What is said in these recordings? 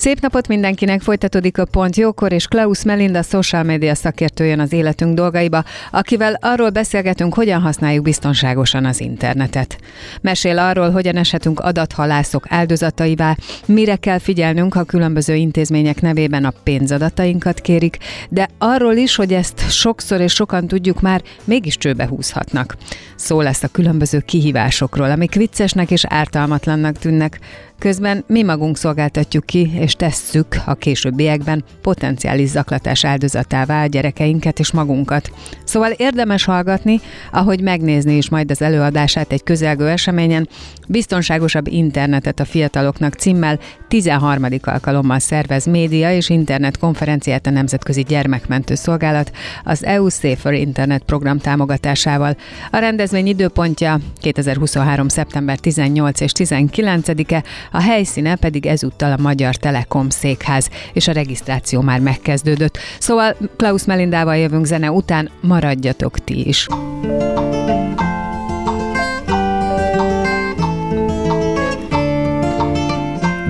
Szép napot mindenkinek, folytatódik a Pont Jókor, és Klaus Melinda, social media szakértő jön az életünk dolgaiba, akivel arról beszélgetünk, hogyan használjuk biztonságosan az internetet. Mesél arról, hogyan eshetünk adathalászok áldozataivá, mire kell figyelnünk, ha különböző intézmények nevében a pénzadatainkat kérik, de arról is, hogy ezt sokszor és sokan tudjuk már, mégis csőbe húzhatnak. Szó lesz a különböző kihívásokról, amik viccesnek és ártalmatlannak tűnnek, Közben mi magunk szolgáltatjuk ki, és tesszük a későbbiekben potenciális zaklatás áldozatává a gyerekeinket és magunkat. Szóval érdemes hallgatni, ahogy megnézni is majd az előadását egy közelgő eseményen, biztonságosabb internetet a fiataloknak címmel 13. alkalommal szervez média és internet konferenciát a Nemzetközi Gyermekmentő Szolgálat az EU Safer Internet program támogatásával. A rendezvény időpontja 2023. szeptember 18 és 19-e, a helyszíne pedig ezúttal a Magyar Telekom székház, és a regisztráció már megkezdődött. Szóval Klaus Melindával jövünk zene után, maradjatok ti is.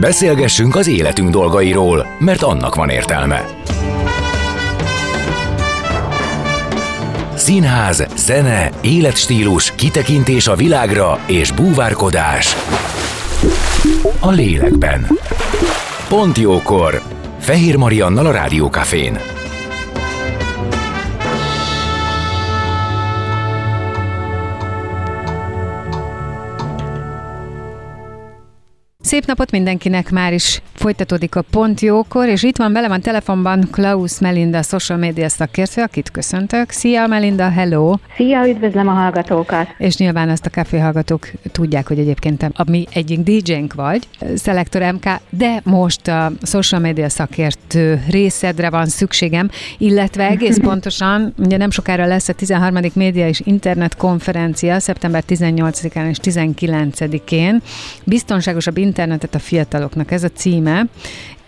Beszélgessünk az életünk dolgairól, mert annak van értelme. Színház, zene, életstílus, kitekintés a világra és búvárkodás a lélekben. Pont jókor! Fehér Mariannal a Rádiókafén. Szép napot mindenkinek már is folytatódik a Pont Jókor, és itt van velem a telefonban Klaus Melinda, social media szakértő, akit köszöntök. Szia Melinda, hello! Szia, üdvözlöm a hallgatókat! És nyilván azt a kávé hallgatók tudják, hogy egyébként a mi egyik DJ-nk vagy, Szelektor MK, de most a social media szakértő részedre van szükségem, illetve egész pontosan, ugye nem sokára lesz a 13. média és internet konferencia, szeptember 18-án és 19-én, biztonságosabb internet internetet a fiataloknak, ez a címe,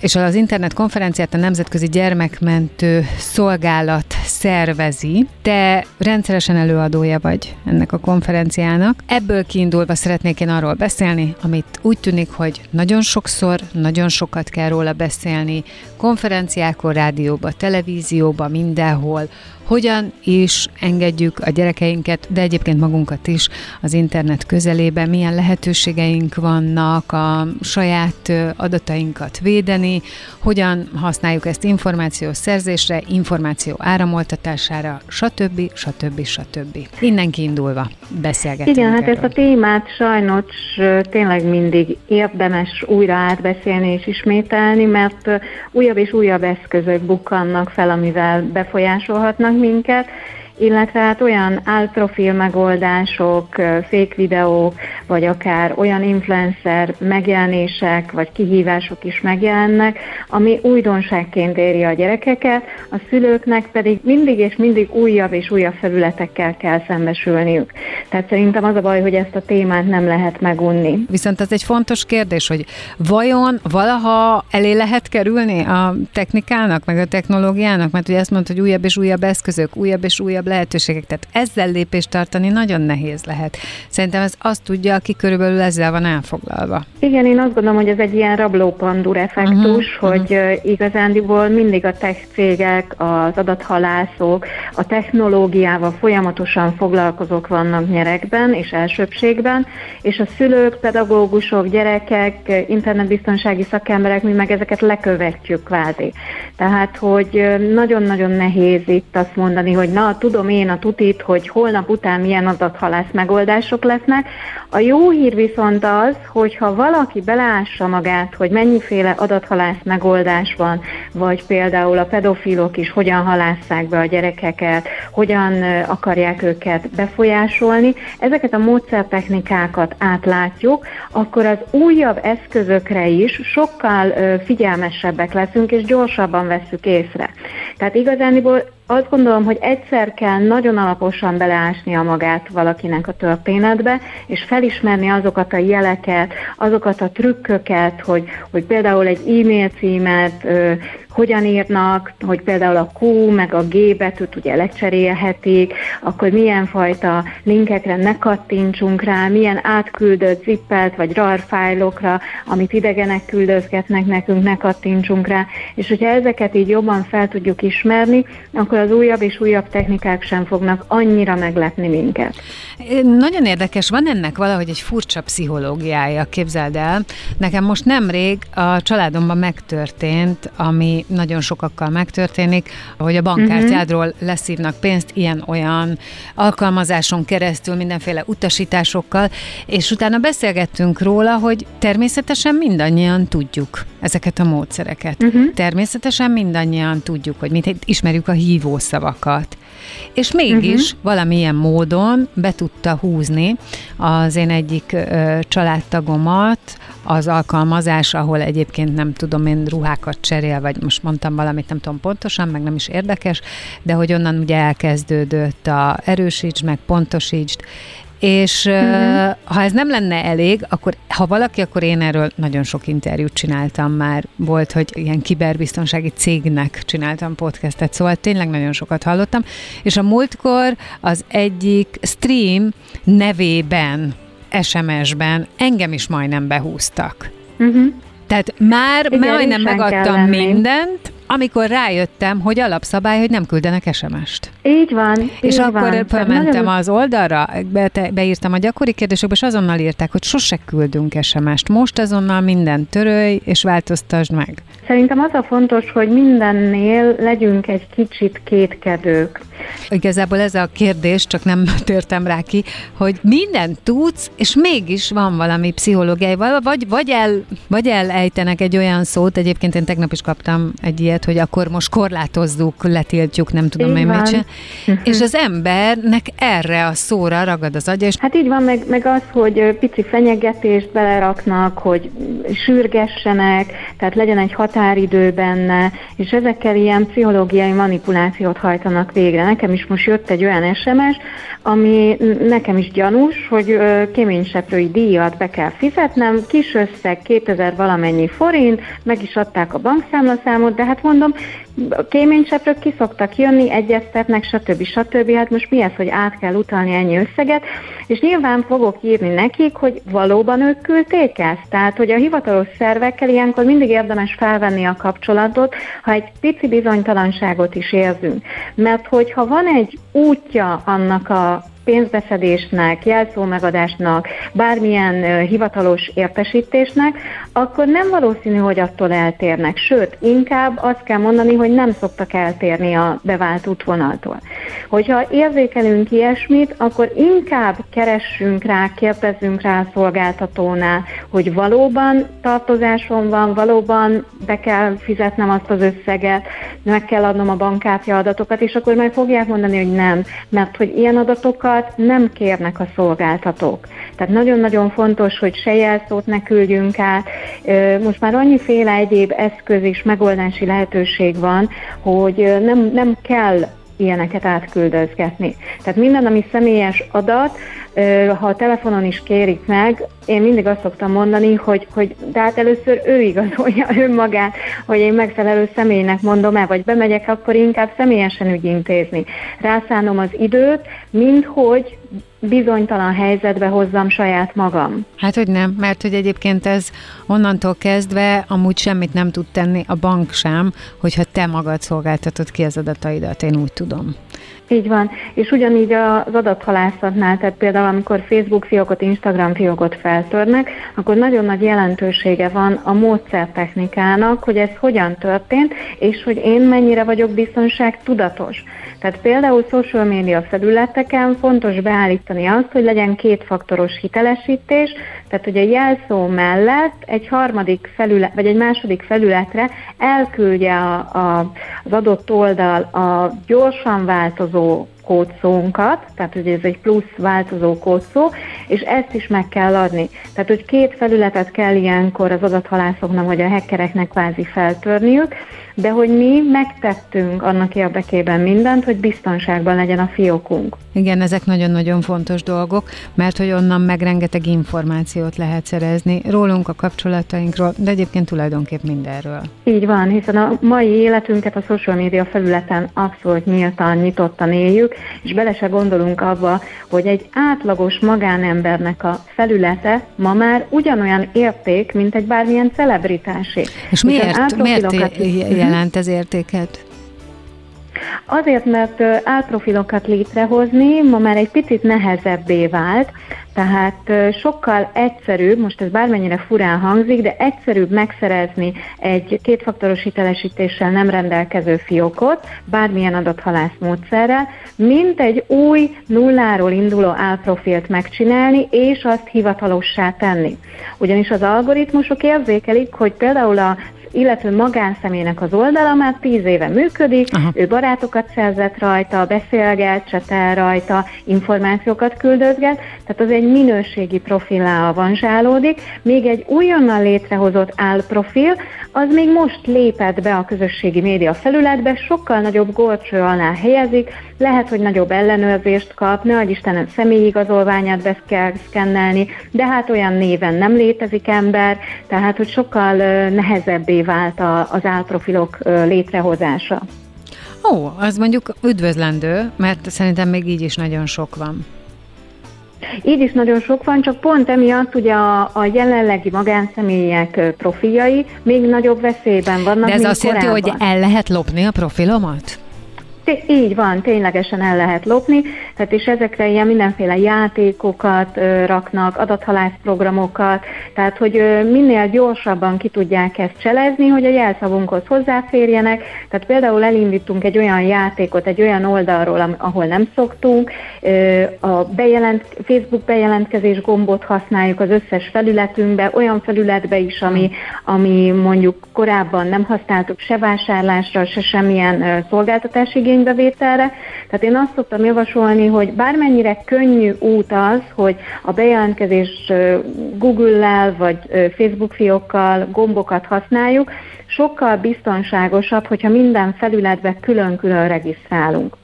és az internet konferenciát a Nemzetközi Gyermekmentő Szolgálat szervezi. Te rendszeresen előadója vagy ennek a konferenciának. Ebből kiindulva szeretnék én arról beszélni, amit úgy tűnik, hogy nagyon sokszor, nagyon sokat kell róla beszélni, konferenciákon, rádióba, televízióba, mindenhol, hogyan is engedjük a gyerekeinket, de egyébként magunkat is az internet közelébe, milyen lehetőségeink vannak a saját adatainkat védeni, hogyan használjuk ezt információs szerzésre, információ áramoltatására, stb. stb. stb. Innen kiindulva beszélgetünk Igen, hát erről. ezt a témát sajnos tényleg mindig érdemes újra átbeszélni és ismételni, mert újabb és újabb eszközök bukkannak fel, amivel befolyásolhatnak minket, illetve hát olyan álprofil megoldások, fake videók, vagy akár olyan influencer megjelenések, vagy kihívások is megjelennek, ami újdonságként éri a gyerekeket, a szülőknek pedig mindig és mindig újabb és újabb felületekkel kell szembesülniük. Tehát szerintem az a baj, hogy ezt a témát nem lehet megunni. Viszont ez egy fontos kérdés, hogy vajon valaha elé lehet kerülni a technikának, meg a technológiának, mert ugye ezt mondta, hogy újabb és újabb eszközök, újabb és újabb lehetőségek, tehát ezzel lépést tartani nagyon nehéz lehet. Szerintem ez azt tudja, aki körülbelül ezzel van elfoglalva. Igen, én azt gondolom, hogy ez egy ilyen rablópandur effektus, uh-huh, hogy uh-huh. igazándiból mindig a tech cégek, az adathalászok, a technológiával folyamatosan foglalkozók vannak nyerekben és elsőbségben, és a szülők, pedagógusok, gyerekek, internetbiztonsági szakemberek, mi meg ezeket lekövetjük kvázi. Tehát, hogy nagyon-nagyon nehéz itt azt mondani, hogy na, tudom én a tutit, hogy holnap után milyen adathalász megoldások lesznek. A jó hír viszont az, hogyha valaki beleássa magát, hogy mennyiféle adathalász megoldás van, vagy például a pedofilok is hogyan halásszák be a gyerekeket, hogyan akarják őket befolyásolni, ezeket a módszertechnikákat átlátjuk, akkor az újabb eszközökre is sokkal figyelmesebbek leszünk, és gyorsabban vesszük észre. Tehát igazániból azt gondolom, hogy egyszer kell nagyon alaposan beleásni a magát valakinek a történetbe, és felismerni azokat a jeleket, azokat a trükköket, hogy, hogy például egy e-mail címet hogyan írnak, hogy például a Q meg a G betűt ugye lecserélhetik, akkor milyen fajta linkekre ne kattintsunk rá, milyen átküldött zippelt vagy RAR fájlokra, amit idegenek küldözgetnek nekünk, ne kattintsunk rá, és hogyha ezeket így jobban fel tudjuk ismerni, akkor az újabb és újabb technikák sem fognak annyira meglepni minket. Nagyon érdekes, van ennek valahogy egy furcsa pszichológiája, képzeld el. Nekem most nemrég a családomban megtörtént, ami nagyon sokakkal megtörténik, hogy a bankkártyádról uh-huh. leszívnak pénzt ilyen-olyan alkalmazáson keresztül, mindenféle utasításokkal, és utána beszélgettünk róla, hogy természetesen mindannyian tudjuk ezeket a módszereket. Uh-huh. Természetesen mindannyian tudjuk, hogy mit ismerjük a hívószavakat. És mégis uh-huh. valamilyen módon be tudta húzni az én egyik ö, családtagomat az alkalmazás, ahol egyébként nem tudom én ruhákat cserél, vagy most mondtam valamit, nem tudom pontosan, meg nem is érdekes, de hogy onnan ugye elkezdődött a erősítsd, meg pontosítsd, és uh-huh. ha ez nem lenne elég, akkor ha valaki, akkor én erről nagyon sok interjút csináltam már. Volt, hogy ilyen kiberbiztonsági cégnek csináltam podcastet, szóval tényleg nagyon sokat hallottam. És a múltkor az egyik stream nevében, SMS-ben engem is majdnem behúztak. Uh-huh. Tehát már Igen, majdnem megadtam mindent, amikor rájöttem, hogy alapszabály, hogy nem küldenek SMS-t. Így van. És így akkor van. felmentem az oldalra, be, beírtam a gyakori kérdésekbe, és azonnal írták, hogy sose küldünk SMS-t. Most azonnal minden törölj, és változtasd meg. Szerintem az a fontos, hogy mindennél legyünk egy kicsit kétkedők. Igazából ez a kérdés, csak nem törtem rá ki, hogy mindent tudsz, és mégis van valami pszichológiai, vagy, vagy, el, vagy elejtenek egy olyan szót, egyébként én tegnap is kaptam egy ilyet, hogy akkor most korlátozzuk, letiltjuk, nem tudom én mit sem. És az embernek erre a szóra ragad az agya. És... Hát így van, meg, meg az, hogy pici fenyegetést beleraknak, hogy sürgessenek, tehát legyen egy határidő benne, és ezekkel ilyen pszichológiai manipulációt hajtanak végre. Nekem is most jött egy olyan SMS, ami nekem is gyanús, hogy kéményseprői díjat be kell fizetnem, kis összeg 2000 valamennyi forint, meg is adták a bankszámlaszámot, de hát mondom, kéményseprők ki szoktak jönni, egyeztetnek, stb. stb. Hát most mi ez, hogy át kell utalni ennyi összeget, és nyilván fogok írni nekik, hogy valóban ők küldték ezt. Tehát, hogy a hivatalos szervekkel ilyenkor mindig érdemes felvenni a kapcsolatot, ha egy pici bizonytalanságot is érzünk. Mert hogyha van egy útja annak a pénzbeszedésnek, jelszómegadásnak, bármilyen hivatalos értesítésnek, akkor nem valószínű, hogy attól eltérnek. Sőt, inkább azt kell mondani, hogy nem szoktak eltérni a bevált útvonaltól. Hogyha érzékelünk ilyesmit, akkor inkább keressünk rá, kérdezzünk rá a szolgáltatónál, hogy valóban tartozásom van, valóban be kell fizetnem azt az összeget, meg kell adnom a bankkártya adatokat, és akkor majd fogják mondani, hogy nem, mert hogy ilyen adatokat adatokat nem kérnek a szolgáltatók. Tehát nagyon-nagyon fontos, hogy se jelszót ne küldjünk át. Most már annyiféle egyéb eszköz és megoldási lehetőség van, hogy nem, nem kell ilyeneket átküldözgetni. Tehát minden, ami személyes adat, ha a telefonon is kérik meg, én mindig azt szoktam mondani, hogy, hogy de hát először ő igazolja önmagát, hogy én megfelelő személynek mondom el, vagy bemegyek, akkor inkább személyesen ügyintézni. Rászánom az időt, mint hogy bizonytalan helyzetbe hozzam saját magam. Hát, hogy nem, mert hogy egyébként ez onnantól kezdve amúgy semmit nem tud tenni a bank sem, hogyha te magad szolgáltatod ki az adataidat, én úgy tudom. Így van, és ugyanígy az adathalászatnál, tehát például amikor Facebook fiókot, Instagram fiókot feltörnek, akkor nagyon nagy jelentősége van a módszertechnikának, hogy ez hogyan történt, és hogy én mennyire vagyok biztonság tudatos. Tehát például social media felületeken fontos beállítani azt, hogy legyen kétfaktoros hitelesítés, tehát hogy a jelszó mellett egy harmadik felület, vagy egy második felületre elküldje a, a, az adott oldal a gyorsan változó kódszónkat, tehát hogy ez egy plusz változó kódszó, és ezt is meg kell adni. Tehát, hogy két felületet kell ilyenkor az adathalászoknak vagy a hackereknek kvázi feltörniük, de hogy mi megtettünk annak érdekében mindent, hogy biztonságban legyen a fiókunk. Igen, ezek nagyon-nagyon fontos dolgok, mert hogy onnan meg rengeteg információt lehet szerezni rólunk, a kapcsolatainkról, de egyébként tulajdonképp mindenről. Így van, hiszen a mai életünket a social media felületen abszolút nyíltan, nyitottan éljük, és bele se gondolunk abba, hogy egy átlagos magánembernek a felülete ma már ugyanolyan érték, mint egy bármilyen celebritásé. És miért, miért jelent ez értéket? Azért, mert álprofilokat létrehozni ma már egy picit nehezebbé vált, tehát sokkal egyszerűbb, most ez bármennyire furán hangzik, de egyszerűbb megszerezni egy kétfaktoros hitelesítéssel nem rendelkező fiókot, bármilyen adathalász módszerrel, mint egy új nulláról induló álprofilt megcsinálni, és azt hivatalossá tenni. Ugyanis az algoritmusok érzékelik, hogy például a illetve magánszemélynek az oldala már tíz éve működik, Aha. ő barátokat szerzett rajta, beszélget, csetel rajta, információkat küldözget, tehát az egy minőségi profilá avanzsálódik, még egy újonnan létrehozott álprofil, az még most lépett be a közösségi média felületbe, sokkal nagyobb gorcső alá helyezik, lehet, hogy nagyobb ellenőrzést kap, ne Istenem személyigazolványát be kell szkennelni, de hát olyan néven nem létezik ember, tehát hogy sokkal nehezebbé vált az álprofilok létrehozása. Ó, az mondjuk üdvözlendő, mert szerintem még így is nagyon sok van. Így is nagyon sok van, csak pont emiatt ugye a, a jelenlegi magánszemélyek profiljai még nagyobb veszélyben vannak, De ez azt jelenti, hogy el lehet lopni a profilomat? Így van, ténylegesen el lehet lopni, tehát és ezekre ilyen mindenféle játékokat ö, raknak, adathalász programokat, tehát hogy ö, minél gyorsabban ki tudják ezt cselezni, hogy a jelszavunkhoz hozzáférjenek, tehát például elindítunk egy olyan játékot, egy olyan oldalról, ahol nem szoktunk, ö, a bejelent, Facebook bejelentkezés gombot használjuk az összes felületünkbe, olyan felületbe is, ami, ami mondjuk korábban nem használtuk se vásárlásra, se semmilyen ö, szolgáltatási igénybevételre. Tehát én azt szoktam javasolni, hogy bármennyire könnyű út az, hogy a bejelentkezés Google-lel vagy Facebook fiókkal gombokat használjuk, sokkal biztonságosabb, hogyha minden felületbe külön-külön regisztrálunk.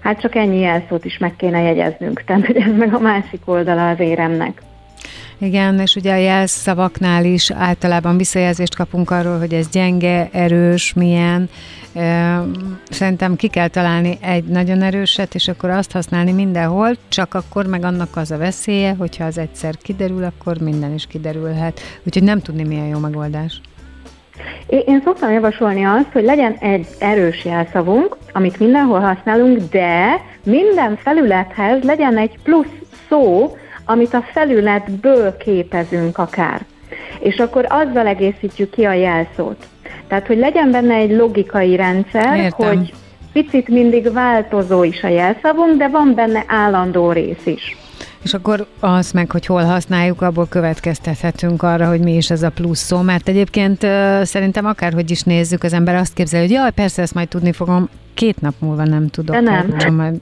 Hát csak ennyi jelszót is meg kéne jegyeznünk, tehát hogy ez meg a másik oldala az éremnek. Igen, és ugye a jelszavaknál is általában visszajelzést kapunk arról, hogy ez gyenge, erős, milyen. Szerintem ki kell találni egy nagyon erőset, és akkor azt használni mindenhol, csak akkor meg annak az a veszélye, hogyha az egyszer kiderül, akkor minden is kiderülhet. Úgyhogy nem tudni, milyen jó megoldás. Én szoktam javasolni azt, hogy legyen egy erős jelszavunk, amit mindenhol használunk, de minden felülethez legyen egy plusz szó, amit a felületből képezünk akár. És akkor azzal egészítjük ki a jelszót. Tehát, hogy legyen benne egy logikai rendszer, Értem. hogy picit mindig változó is a jelszavunk, de van benne állandó rész is. És akkor az meg, hogy hol használjuk, abból következtethetünk arra, hogy mi is ez a plusz szó, mert egyébként szerintem akárhogy is nézzük, az ember azt képzel, hogy jaj, persze ezt majd tudni fogom, két nap múlva nem tudok. De nem.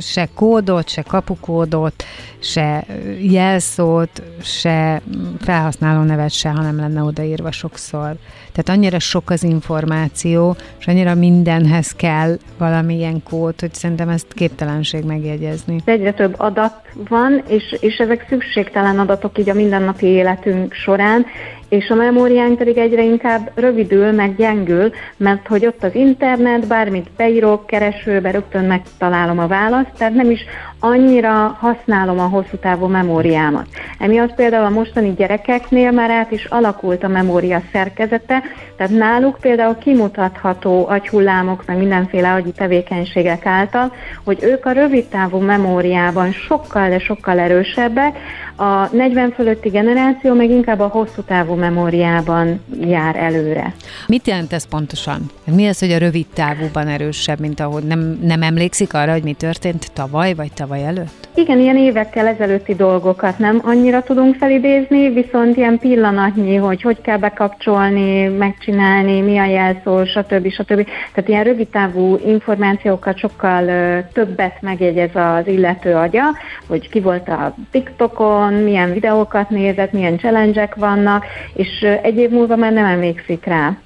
Se kódot, se kapukódot, se jelszót, se felhasználó nevet se, ha nem lenne odaírva sokszor. Tehát annyira sok az információ, és annyira mindenhez kell valamilyen kód, hogy szerintem ezt képtelenség megjegyezni. Egyre több adat van, és, és ezek szükségtelen adatok így a mindennapi életünk során, és a memóriánk pedig egyre inkább rövidül, meg gyengül, mert hogy ott az internet, bármit beírok keresőbe, rögtön megtalálom a választ, tehát nem is annyira használom a hosszú távú memóriámat. Emiatt például a mostani gyerekeknél már át is alakult a memória szerkezete, tehát náluk például kimutatható agyhullámok, meg mindenféle agyi tevékenységek által, hogy ők a rövid távú memóriában sokkal, de sokkal erősebbek, a 40 fölötti generáció meg inkább a hosszú távú memóriában jár előre. Mit jelent ez pontosan? Mi az, hogy a rövid távúban erősebb, mint ahogy nem, nem emlékszik arra, hogy mi történt tavaly vagy tavaly előtt? Igen, ilyen évekkel ezelőtti dolgokat nem annyira tudunk felidézni, viszont ilyen pillanatnyi, hogy hogy kell bekapcsolni, megcsinálni, mi a jelszó, stb. stb. Tehát ilyen rövid távú információkat sokkal többet megjegyez az illető agya, hogy ki volt a TikTokon, milyen videókat nézett, milyen challenge vannak, és egy év múlva már nem emlékszik rá.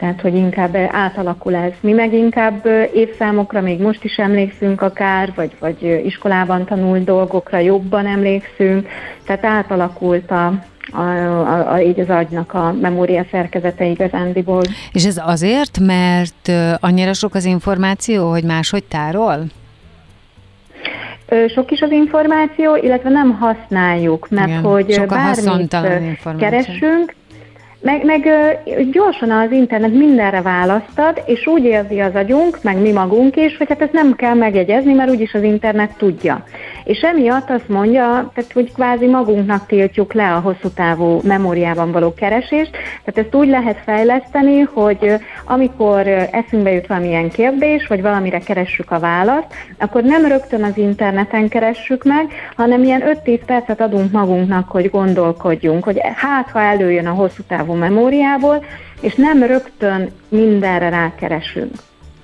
Tehát, hogy inkább átalakul ez. Mi meg inkább évszámokra még most is emlékszünk akár, vagy, vagy iskolában tanult dolgokra jobban emlékszünk, tehát átalakult a, a, a, a, így az agynak a memória szerkezete igazándiból. És ez azért, mert annyira sok az információ, hogy máshogy tárol? Sok is az információ, illetve nem használjuk, mert Igen, hogy bármit keresünk, meg, meg gyorsan az internet mindenre választad, és úgy érzi az agyunk, meg mi magunk is, hogy hát ezt nem kell megjegyezni, mert úgyis az internet tudja. És emiatt azt mondja, tehát hogy kvázi magunknak tiltjuk le a hosszú távú memóriában való keresést, tehát ezt úgy lehet fejleszteni, hogy amikor eszünkbe jut valamilyen kérdés, vagy valamire keressük a választ, akkor nem rögtön az interneten keressük meg, hanem ilyen 5-10 percet adunk magunknak, hogy gondolkodjunk, hogy hát ha előjön a hosszú távú memóriából, és nem rögtön mindenre rákeresünk.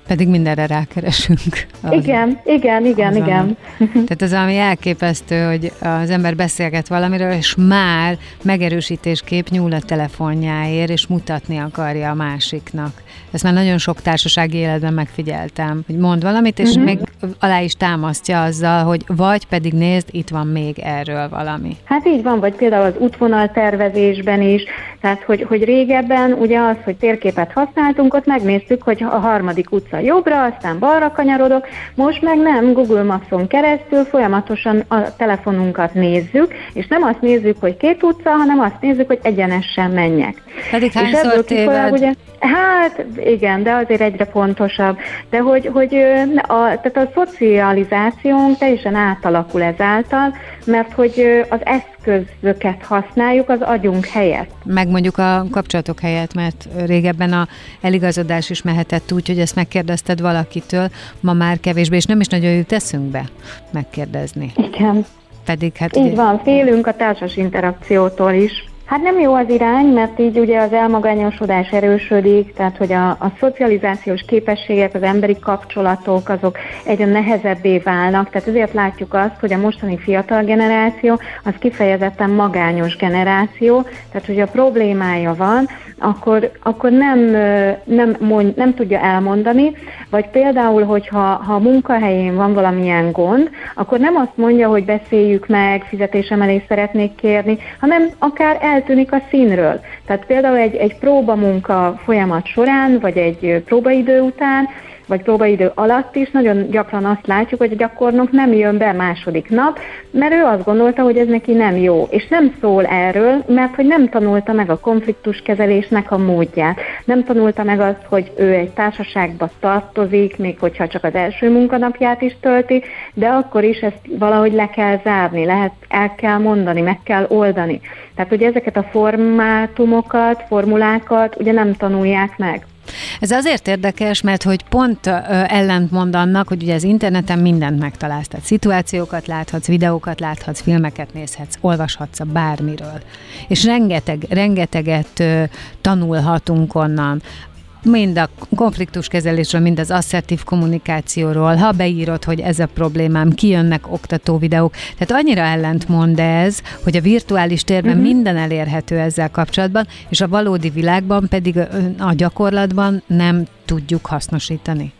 Pedig mindenre rákeresünk. Az, igen, igen, igen, az igen. Tehát az, ami elképesztő, hogy az ember beszélget valamiről, és már megerősítésképp nyúl a telefonjáért, és mutatni akarja a másiknak. Ezt már nagyon sok társasági életben megfigyeltem, hogy mond valamit, és uh-huh. még alá is támasztja azzal, hogy vagy pedig nézd, itt van még erről valami. Hát így van, vagy például az útvonal tervezésben is, tehát hogy, hogy régebben ugye az, hogy térképet használtunk, ott megnéztük, hogy a harmadik utca jobbra, aztán balra kanyarodok, most meg nem, Google Maps-on keresztül folyamatosan a telefonunkat nézzük, és nem azt nézzük, hogy két utca, hanem azt nézzük, hogy egyenesen menjek. Pedig hányszor téved? Ugye, hát igen, de azért egyre fontosabb. De hogy, hogy a, tehát a szocializációnk teljesen átalakul ezáltal, mert hogy az eszközöket használjuk az agyunk helyett. Meg mondjuk a kapcsolatok helyett, mert régebben a eligazodás is mehetett úgy, hogy ezt megkérdezted valakitől, ma már kevésbé, és nem is nagyon jut eszünkbe megkérdezni. Igen. Pedig hát... Így ugye... van, félünk a társas interakciótól is. Hát nem jó az irány, mert így ugye az elmagányosodás erősödik, tehát hogy a, a szocializációs képességek, az emberi kapcsolatok, azok egyre nehezebbé válnak, tehát ezért látjuk azt, hogy a mostani fiatal generáció az kifejezetten magányos generáció, tehát hogy a problémája van, akkor, akkor nem, nem, mond, nem tudja elmondani, vagy például, hogyha ha a munkahelyén van valamilyen gond, akkor nem azt mondja, hogy beszéljük meg, fizetésemelést szeretnék kérni, hanem akár el eltűnik a színről. Tehát például egy, egy próbamunka folyamat során, vagy egy próbaidő után vagy próbaidő alatt is nagyon gyakran azt látjuk, hogy a gyakornok nem jön be második nap, mert ő azt gondolta, hogy ez neki nem jó. És nem szól erről, mert hogy nem tanulta meg a konfliktuskezelésnek a módját. Nem tanulta meg azt, hogy ő egy társaságba tartozik, még hogyha csak az első munkanapját is tölti, de akkor is ezt valahogy le kell zárni, lehet, el kell mondani, meg kell oldani. Tehát, hogy ezeket a formátumokat, formulákat ugye nem tanulják meg. Ez azért érdekes, mert hogy pont ellentmond annak, hogy ugye az interneten mindent megtalálsz, tehát szituációkat láthatsz, videókat láthatsz, filmeket nézhetsz, olvashatsz a bármiről. És rengeteg, rengeteget tanulhatunk onnan mind a konfliktuskezelésről, mind az asszertív kommunikációról, ha beírod, hogy ez a problémám, kijönnek oktató videók. Tehát annyira ellentmond ez, hogy a virtuális térben uh-huh. minden elérhető ezzel kapcsolatban, és a valódi világban pedig a gyakorlatban nem tudjuk hasznosítani.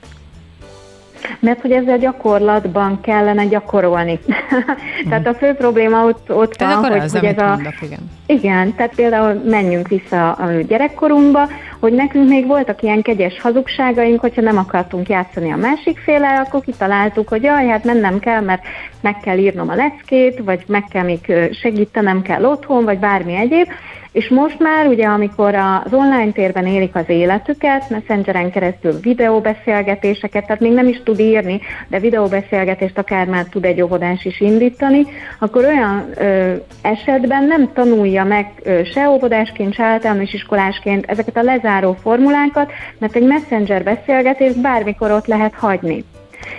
Mert hogy ezzel gyakorlatban kellene gyakorolni. tehát a fő probléma ott, ott van, hogy, az, hogy ez a... Mondok, igen. Igen, tehát például menjünk vissza a gyerekkorunkba, hogy nekünk még voltak ilyen kegyes hazugságaink, hogyha nem akartunk játszani a másik féle, akkor kitaláltuk, hogy jaj, hát mennem kell, mert meg kell írnom a leckét, vagy meg kell még segítenem kell otthon, vagy bármi egyéb, és most már ugye, amikor az online térben élik az életüket, messengeren keresztül videóbeszélgetéseket, tehát még nem is tud írni, de videóbeszélgetést akár már tud egy óvodás is indítani, akkor olyan ö, esetben nem tanulja meg ö, se óvodásként, se általános iskolásként ezeket a lezáró formulákat, mert egy messenger beszélgetést bármikor ott lehet hagyni.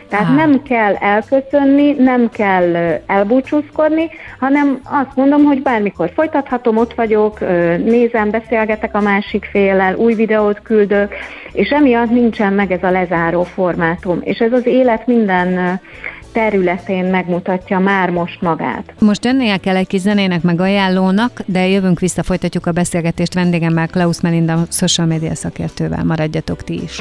Tehát ah. nem kell elköszönni, nem kell elbúcsúzkodni, hanem azt mondom, hogy bármikor folytathatom, ott vagyok, nézem, beszélgetek a másik félel, új videót küldök, és emiatt nincsen meg ez a lezáró formátum. És ez az élet minden területén megmutatja már most magát. Most jönnél kell egy kis zenének meg ajánlónak, de jövünk vissza, folytatjuk a beszélgetést vendégemmel, Klaus Melinda, social media szakértővel. Maradjatok ti is.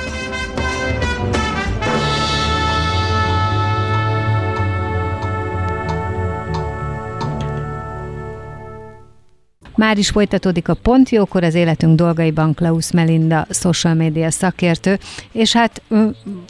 Már is folytatódik a Pontjókor, az életünk dolgaiban Klaus Melinda, social media szakértő, és hát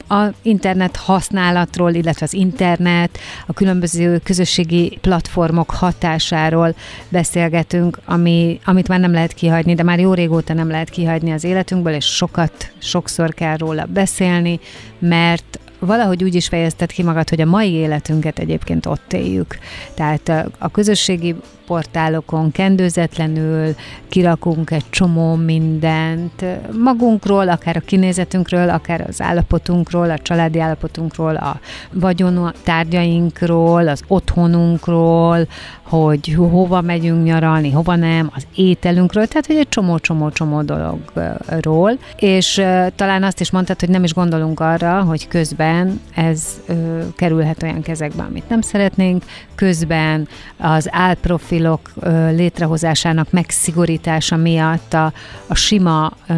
a internet használatról, illetve az internet, a különböző közösségi platformok hatásáról beszélgetünk, ami, amit már nem lehet kihagyni, de már jó régóta nem lehet kihagyni az életünkből, és sokat, sokszor kell róla beszélni, mert valahogy úgy is fejezted ki magad, hogy a mai életünket egyébként ott éljük. Tehát a közösségi portálokon kendőzetlenül kirakunk egy csomó mindent magunkról, akár a kinézetünkről, akár az állapotunkról, a családi állapotunkról, a vagyon tárgyainkról, az otthonunkról, hogy hova megyünk nyaralni, hova nem, az ételünkről, tehát hogy egy csomó-csomó-csomó dologról, és talán azt is mondtad, hogy nem is gondolunk arra, hogy közben ez ö, kerülhet olyan kezekbe, amit nem szeretnénk, közben az álprofilok ö, létrehozásának megszigorítása miatt a, a sima ö,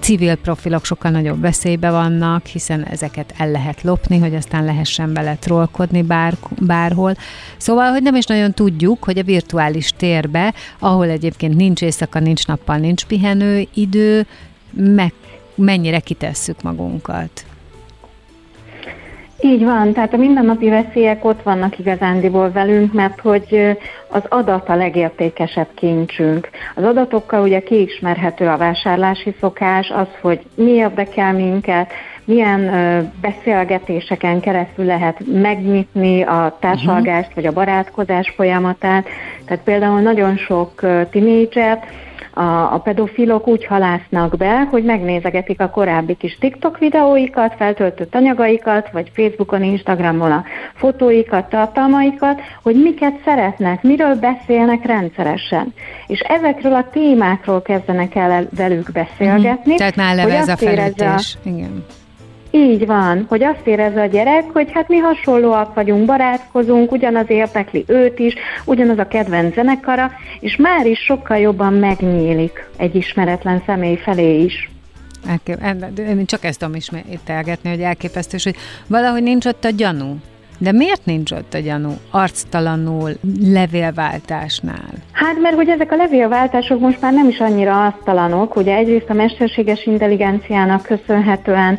civil profilok sokkal nagyobb veszélybe vannak, hiszen ezeket el lehet lopni, hogy aztán lehessen bele trollkodni bár, bárhol. Szóval, hogy nem is nagyon tudjuk, hogy a virtuális térbe, ahol egyébként nincs éjszaka, nincs nappal, nincs pihenő idő, meg mennyire kitesszük magunkat. Így van, tehát a mindennapi veszélyek ott vannak igazándiból velünk, mert hogy az adat a legértékesebb kincsünk. Az adatokkal ugye kiismerhető a vásárlási szokás, az, hogy mi érdekel minket, milyen beszélgetéseken keresztül lehet megnyitni a társalgást uh-huh. vagy a barátkozás folyamatát. Tehát például nagyon sok tinédzsert a, a pedofilok úgy halásznak be, hogy megnézegetik a korábbi kis TikTok videóikat, feltöltött anyagaikat, vagy Facebookon, Instagramon a fotóikat, tartalmaikat, hogy miket szeretnek, miről beszélnek rendszeresen. És ezekről a témákról kezdenek el velük beszélgetni. Mm, tehát eleve ez a felütés. A, Igen. Így van, hogy azt érezze a gyerek, hogy hát mi hasonlóak vagyunk, barátkozunk, ugyanaz érdekli őt is, ugyanaz a kedvenc zenekara, és már is sokkal jobban megnyílik egy ismeretlen személy felé is. Én csak ezt tudom ismételgetni, hogy elképesztő, hogy valahogy nincs ott a gyanú. De miért nincs ott a gyanú arctalanul levélváltásnál? Hát mert hogy ezek a levélváltások most már nem is annyira arctalanok, ugye egyrészt a mesterséges intelligenciának köszönhetően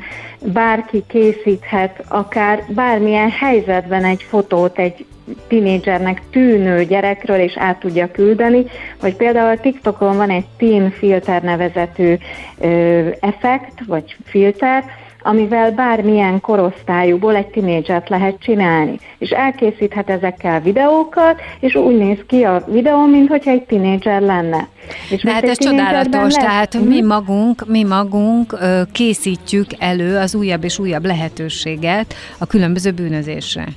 bárki készíthet akár bármilyen helyzetben egy fotót egy tinédzsernek tűnő gyerekről, és át tudja küldeni, vagy például a TikTokon van egy Teen Filter nevezetű ö, effekt, vagy filter, amivel bármilyen korosztályúból egy tinédzsert lehet csinálni. És elkészíthet ezekkel videókat, és úgy néz ki a videó, mintha egy tinédzser lenne. És De hát ez csodálatos, lesz. tehát mi mhm. magunk, mi magunk készítjük elő az újabb és újabb lehetőséget a különböző bűnözésre.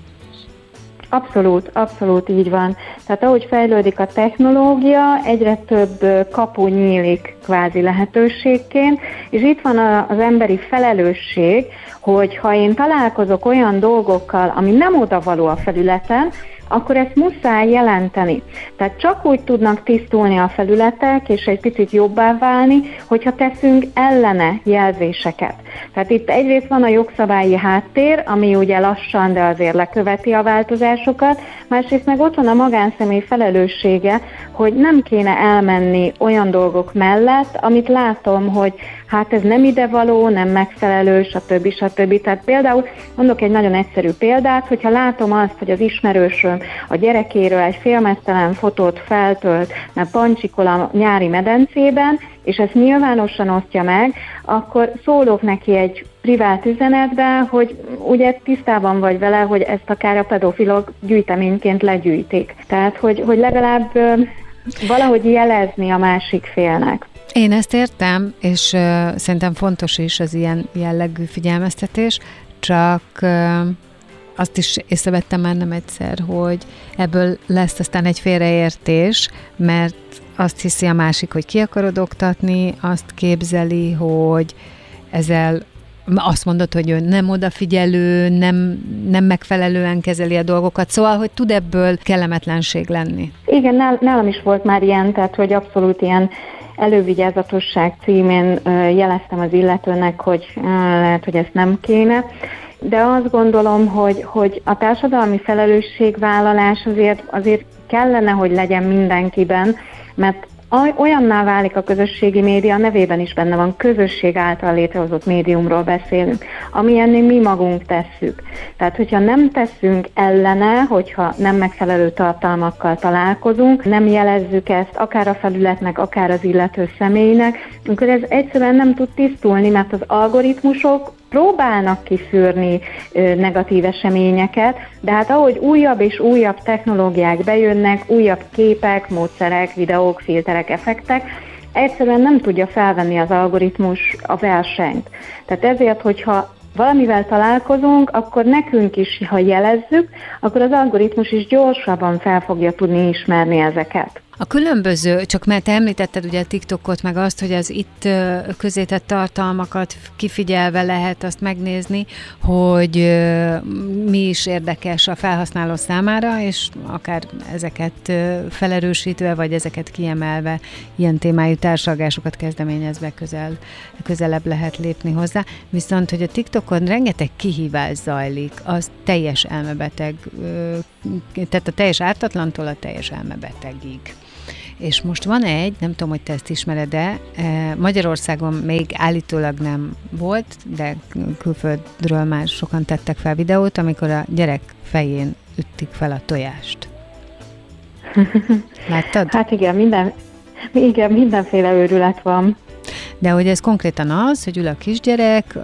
Abszolút, abszolút így van. Tehát ahogy fejlődik a technológia, egyre több kapu nyílik kvázi lehetőségként, és itt van az emberi felelősség, hogy ha én találkozok olyan dolgokkal, ami nem odavaló a felületen, akkor ezt muszáj jelenteni. Tehát csak úgy tudnak tisztulni a felületek, és egy picit jobbá válni, hogyha teszünk ellene jelzéseket. Tehát itt egyrészt van a jogszabályi háttér, ami ugye lassan, de azért leköveti a változásokat, másrészt meg ott van a magánszemély felelőssége, hogy nem kéne elmenni olyan dolgok mellett, amit látom, hogy hát ez nem idevaló, nem megfelelő, stb. stb. Tehát például mondok egy nagyon egyszerű példát, hogyha látom azt, hogy az ismerősöm a gyerekéről egy félmeztelen fotót feltölt, mert pancsikol a nyári medencében, és ezt nyilvánosan osztja meg, akkor szólok neki egy privát üzenetbe, hogy ugye tisztában vagy vele, hogy ezt akár a pedofilok gyűjteményként legyűjtik. Tehát, hogy, hogy legalább valahogy jelezni a másik félnek. Én ezt értem, és uh, szerintem fontos is az ilyen jellegű figyelmeztetés, csak uh, azt is észrevettem már nem egyszer, hogy ebből lesz aztán egy félreértés, mert azt hiszi a másik, hogy ki akarod oktatni, azt képzeli, hogy ezzel azt mondod, hogy ő nem odafigyelő, nem, nem megfelelően kezeli a dolgokat, szóval, hogy tud ebből kellemetlenség lenni. Igen, nálam is volt már ilyen, tehát hogy abszolút ilyen elővigyázatosság címén jeleztem az illetőnek, hogy lehet, hogy ezt nem kéne. De azt gondolom, hogy, hogy a társadalmi felelősségvállalás azért, azért kellene, hogy legyen mindenkiben, mert olyanná válik a közösségi média, a nevében is benne van, közösség által létrehozott médiumról beszélünk, amilyennél mi magunk tesszük. Tehát, hogyha nem teszünk ellene, hogyha nem megfelelő tartalmakkal találkozunk, nem jelezzük ezt akár a felületnek, akár az illető személynek, akkor ez egyszerűen nem tud tisztulni, mert az algoritmusok próbálnak kiszűrni negatív eseményeket, de hát ahogy újabb és újabb technológiák bejönnek, újabb képek, módszerek, videók, filterek, effektek, egyszerűen nem tudja felvenni az algoritmus a versenyt. Tehát ezért, hogyha valamivel találkozunk, akkor nekünk is, ha jelezzük, akkor az algoritmus is gyorsabban fel fogja tudni ismerni ezeket. A különböző, csak mert említetted ugye a TikTokot, meg azt, hogy az itt közétett tartalmakat kifigyelve lehet azt megnézni, hogy mi is érdekes a felhasználó számára, és akár ezeket felerősítve, vagy ezeket kiemelve, ilyen témájú társadalmásokat kezdeményezve közel, közelebb lehet lépni hozzá. Viszont, hogy a TikTokon rengeteg kihívás zajlik, az teljes elmebeteg, tehát a teljes ártatlantól a teljes elmebetegig. És most van egy, nem tudom, hogy te ezt ismered-e, eh, Magyarországon még állítólag nem volt, de külföldről már sokan tettek fel videót, amikor a gyerek fején üttik fel a tojást. Láttad? Hát igen, minden, igen, mindenféle őrület van. De hogy ez konkrétan az, hogy ül a kisgyerek,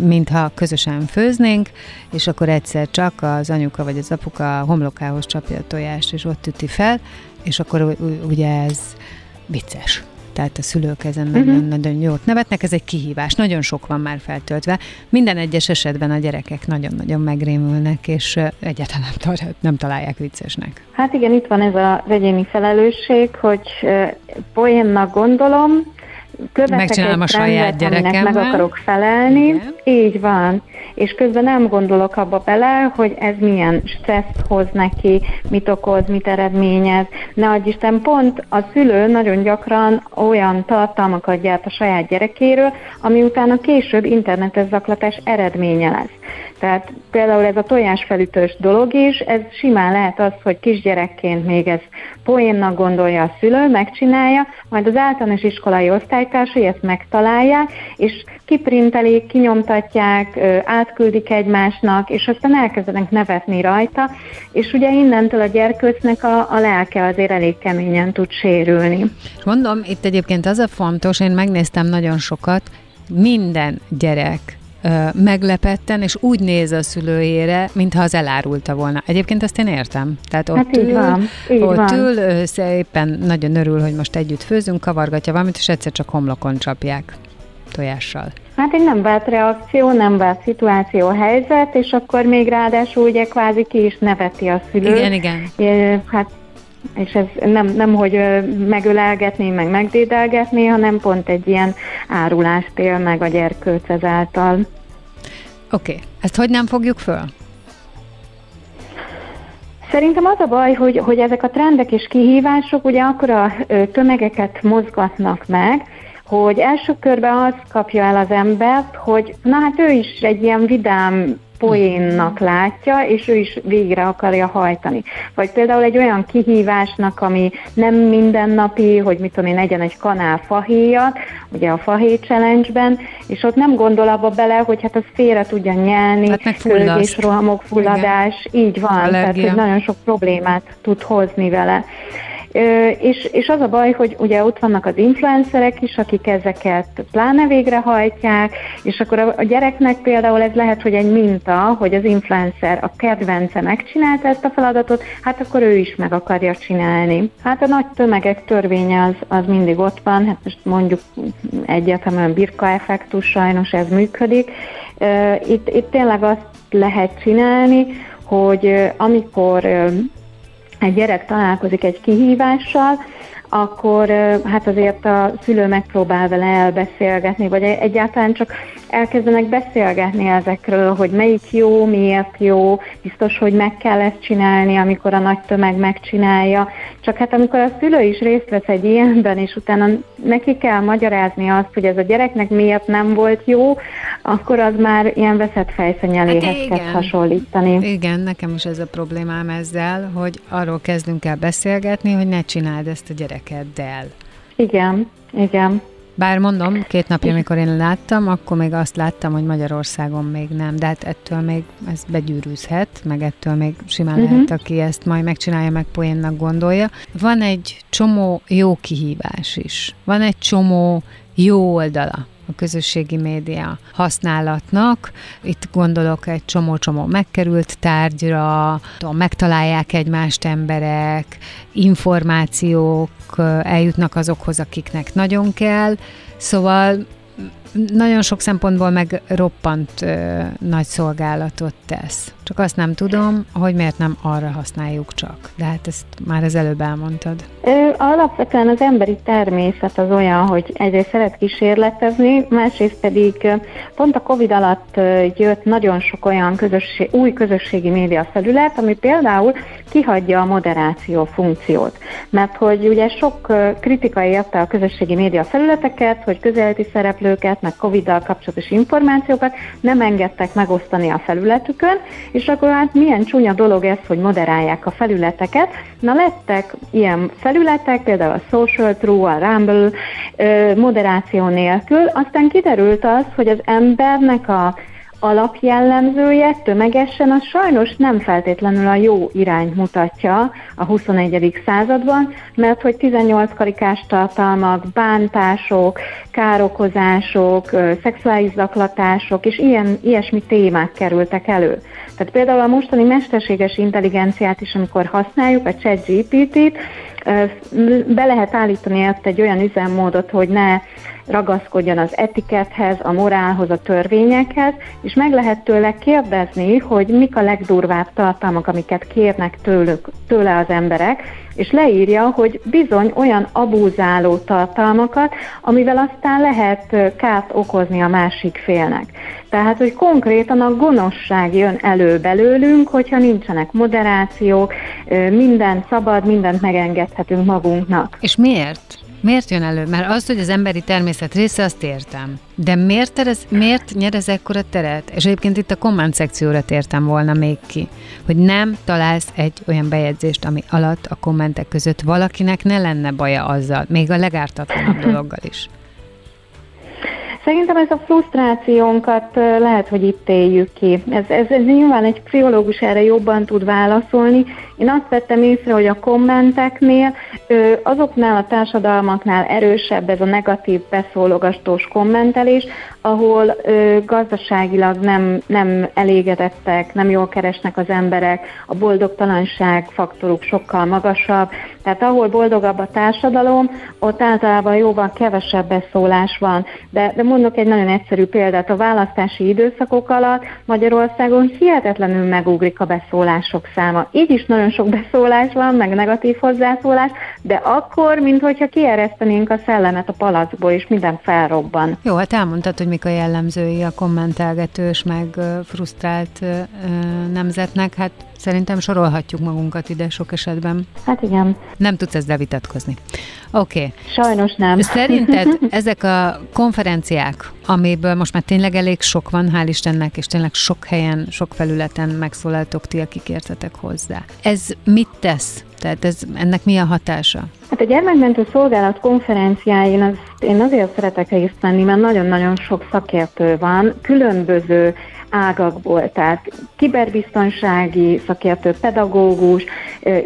mintha közösen főznénk, és akkor egyszer csak az anyuka vagy az apuka homlokához csapja a tojást, és ott üti fel, és akkor ugye ez vicces. Tehát a szülők ezen uh-huh. nagyon, nagyon jót nevetnek, ez egy kihívás. Nagyon sok van már feltöltve. Minden egyes esetben a gyerekek nagyon-nagyon megrémülnek, és egyáltalán nem, nem találják viccesnek. Hát igen, itt van ez az egyéni felelősség, hogy poénnak gondolom, követek Megcsinálom a saját gyerekemmel. meg akarok felelni. Igen. Így van. És közben nem gondolok abba bele, hogy ez milyen stresszt hoz neki, mit okoz, mit eredményez. Ne adj Isten, pont a szülő nagyon gyakran olyan tartalmakat gyárt a saját gyerekéről, ami utána később internetes zaklatás eredménye lesz. Tehát például ez a tojásfelütős dolog is, ez simán lehet az, hogy kisgyerekként még ez poénnak gondolja a szülő, megcsinálja, majd az általános iskolai osztálytársai ezt megtalálják, és kiprintelik, kinyomtatják, átküldik egymásnak, és aztán elkezdenek nevetni rajta, és ugye innentől a gyerkőcnek a, a lelke azért elég keményen tud sérülni. Mondom, itt egyébként az a fontos, én megnéztem nagyon sokat, minden gyerek meglepetten, és úgy néz a szülőjére, mintha az elárulta volna. Egyébként azt én értem. Tehát ott hát ül, van, ott van. ül, szépen nagyon örül, hogy most együtt főzünk, kavargatja valamit, és egyszer csak homlokon csapják. tojással? Hát egy nem vált reakció, nem vált szituáció, helyzet, és akkor még ráadásul ugye kvázi ki is neveti a szülő. Igen, igen. É, hát és ez nem, nem hogy megölelgetni, meg megdédelgetni, hanem pont egy ilyen árulást él meg a gyerkőc ezáltal. Oké, okay. ezt hogy nem fogjuk föl? Szerintem az a baj, hogy, hogy ezek a trendek és kihívások ugye akkor a tömegeket mozgatnak meg, hogy első körben azt kapja el az embert, hogy na hát ő is egy ilyen vidám poénnak látja, és ő is végre akarja hajtani. Vagy például egy olyan kihívásnak, ami nem mindennapi, hogy mit tudom én, egyen egy kanál fahéjat, ugye a fahéj challenge-ben, és ott nem gondol abba bele, hogy hát az félre tudja nyelni, hát rohamok, fulladás, Igen. így van, Allergia. tehát hogy nagyon sok problémát tud hozni vele. És, és az a baj, hogy ugye ott vannak az influencerek is, akik ezeket pláne végrehajtják, és akkor a, a gyereknek például ez lehet, hogy egy minta, hogy az influencer, a kedvence megcsinálta ezt a feladatot, hát akkor ő is meg akarja csinálni. Hát a nagy tömegek törvénye az, az mindig ott van, hát most mondjuk egyértelműen birka effektus, sajnos ez működik. Itt, itt tényleg azt lehet csinálni, hogy amikor egy gyerek találkozik egy kihívással, akkor hát azért a szülő megpróbál vele elbeszélgetni, vagy egyáltalán csak elkezdenek beszélgetni ezekről, hogy melyik jó, miért jó, biztos, hogy meg kell ezt csinálni, amikor a nagy tömeg megcsinálja. Csak hát amikor a szülő is részt vesz egy ilyenben, és utána neki kell magyarázni azt, hogy ez a gyereknek miért nem volt jó, akkor az már ilyen veszett fejszenyeléhez hát kezd hasonlítani. Igen, nekem is ez a problémám ezzel, hogy arról kezdünk el beszélgetni, hogy ne csináld ezt a gyerekeddel. Igen, igen. Bár mondom, két napja, amikor én láttam, akkor még azt láttam, hogy Magyarországon még nem, de hát ettől még ez begyűrűzhet, meg ettől még simán uh-huh. lehet, aki ezt majd megcsinálja, meg poénnak gondolja. Van egy csomó jó kihívás is. Van egy csomó jó oldala a közösségi média használatnak. Itt gondolok egy csomó-csomó megkerült tárgyra, megtalálják egymást emberek, információk eljutnak azokhoz, akiknek nagyon kell. Szóval nagyon sok szempontból meg roppant ö, nagy szolgálatot tesz. Csak azt nem tudom, hogy miért nem arra használjuk csak. De hát ezt már az előbb elmondtad. Ö, alapvetően az emberi természet az olyan, hogy egyrészt szeret kísérletezni, másrészt pedig pont a Covid alatt jött nagyon sok olyan közösség, új közösségi média felület, ami például kihagyja a moderáció funkciót. Mert hogy ugye sok kritika érte a közösségi média felületeket, hogy közeleti szereplőket, meg Covid-dal kapcsolatos információkat nem engedtek megosztani a felületükön, és akkor hát milyen csúnya dolog ez, hogy moderálják a felületeket. Na lettek ilyen felületek, például a Social True, a Rumble moderáció nélkül, aztán kiderült az, hogy az embernek a alapjellemzője tömegesen az sajnos nem feltétlenül a jó irányt mutatja a 21. században, mert hogy 18 karikás tartalmak, bántások, károkozások, szexuális zaklatások és ilyen, ilyesmi témák kerültek elő. Tehát például a mostani mesterséges intelligenciát is, amikor használjuk, a chat GPT-t, be lehet állítani ezt egy olyan üzemmódot, hogy ne ragaszkodjon az etikethez, a morálhoz, a törvényekhez, és meg lehet tőle kérdezni, hogy mik a legdurvább tartalmak, amiket kérnek tőlük, tőle az emberek, és leírja, hogy bizony olyan abúzáló tartalmakat, amivel aztán lehet kárt okozni a másik félnek. Tehát, hogy konkrétan a gonoszság jön elő belőlünk, hogyha nincsenek moderációk, minden szabad, mindent megengedhetünk magunknak. És miért? Miért jön elő? Mert az, hogy az emberi természet része, azt értem. De miért, terez, miért nyer ez ekkora teret? És egyébként itt a komment szekcióra tértem volna még ki, hogy nem találsz egy olyan bejegyzést, ami alatt a kommentek között valakinek ne lenne baja azzal, még a legártatlanabb dologgal is. Szerintem ez a frusztrációnkat lehet, hogy itt éljük ki. Ez, ez, ez nyilván egy pszichológus erre jobban tud válaszolni. Én azt vettem észre, hogy a kommenteknél, azoknál a társadalmaknál erősebb ez a negatív beszólogatós kommentelés, ahol gazdaságilag nem, nem elégedettek, nem jól keresnek az emberek, a boldogtalanság faktoruk sokkal magasabb, tehát ahol boldogabb a társadalom, ott általában jóval kevesebb beszólás van. De, de mondok egy nagyon egyszerű példát, a választási időszakok alatt Magyarországon hihetetlenül megugrik a beszólások száma. Így is nagyon sok beszólás van, meg negatív hozzászólás, de akkor, mintha kieresztenénk a szellemet a palacból, és minden felrobban. Jó, hát elmondtad, hogy mik a jellemzői a kommentelgetős, meg frusztrált nemzetnek, hát Szerintem sorolhatjuk magunkat ide sok esetben. Hát igen. Nem tudsz ezzel vitatkozni. Oké. Okay. Sajnos nem. Szerinted ezek a konferenciák, amiből most már tényleg elég sok van, hál' Istennek, és tényleg sok helyen, sok felületen megszólaltok ti, akik értetek hozzá. Ez mit tesz? Tehát ez, ennek mi a hatása? Hát a gyermekmentő szolgálat konferenciáin az, én azért szeretek részt venni, mert nagyon-nagyon sok szakértő van, különböző ágakból, tehát kiberbiztonsági szakértő, pedagógus,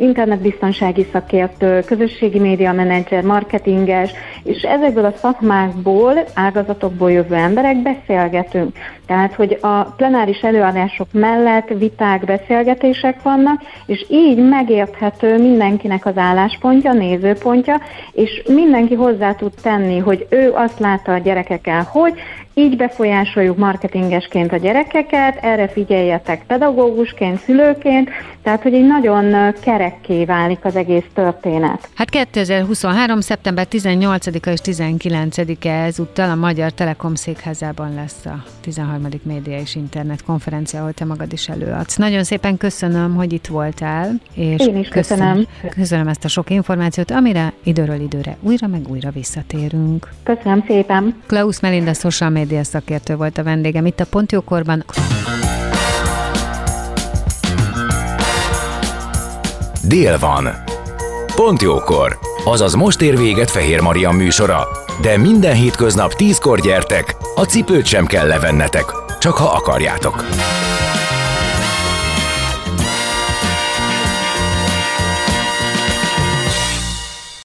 internetbiztonsági szakértő, közösségi média menedzser, marketinges, és ezekből a szakmákból, ágazatokból jövő emberek beszélgetünk. Tehát, hogy a plenáris előadások mellett viták, beszélgetések vannak, és így megérthető mindenkinek az álláspontja, nézőpontja, és mindenki hozzá tud tenni, hogy ő azt látta a gyerekekkel, hogy így befolyásoljuk marketingesként a gyerekeket, erre figyeljetek pedagógusként, szülőként, tehát hogy egy nagyon kerekké válik az egész történet. Hát 2023. szeptember 18-a és 19-e ezúttal a Magyar Telekom székházában lesz a 13. média és internet konferencia, ahol te magad is előadsz. Nagyon szépen köszönöm, hogy itt voltál. És Én is köszönöm. Köszönöm, köszönöm ezt a sok információt, amire időről időre újra meg újra visszatérünk. Köszönöm szépen. Klaus Melinda, social media szakértő volt a vendégem itt a Pontjókorban. Dél van. Pont jókor. Azaz most ér véget Fehér Maria műsora. De minden hétköznap tízkor gyertek, a cipőt sem kell levennetek, csak ha akarjátok.